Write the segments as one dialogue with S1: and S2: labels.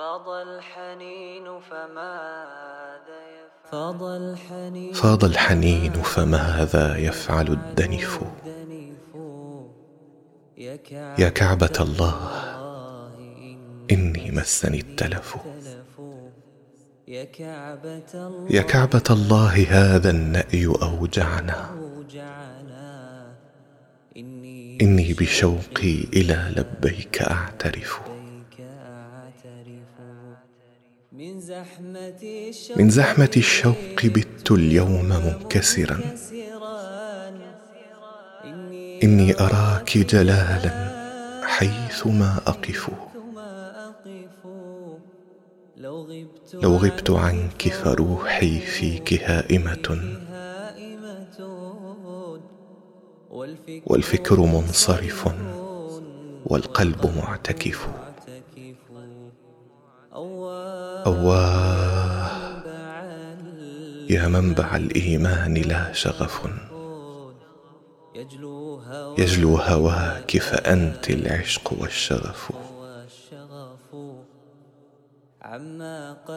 S1: فاض الحنين فماذا يفعل. فاض الحنين
S2: فاض الحنين فماذا يفعل الدنف يا كعبة الله إني مسني التلف. يا كعبة الله هذا النأي أوجعنا. إني بشوقي إلى لبيك أعترف. من زحمة الشوق بت اليوم منكسرا إني أراك جلالا حيثما أقف. لو غبت عنك فروحي فيك هائمة. والفكر منصرف والقلب معتكف. أواه. يا منبع الإيمان لا شغف. يجلو هواك فأنت العشق والشغف.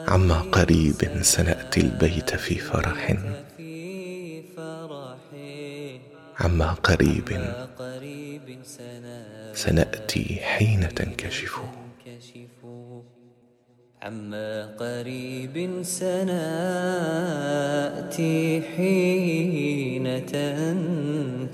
S2: عما قريب سنأتي البيت في فرح. عما قريب سنأتي حين تنكشف. يكتشفوا.
S1: عما قريب سنأتي حين تنكشف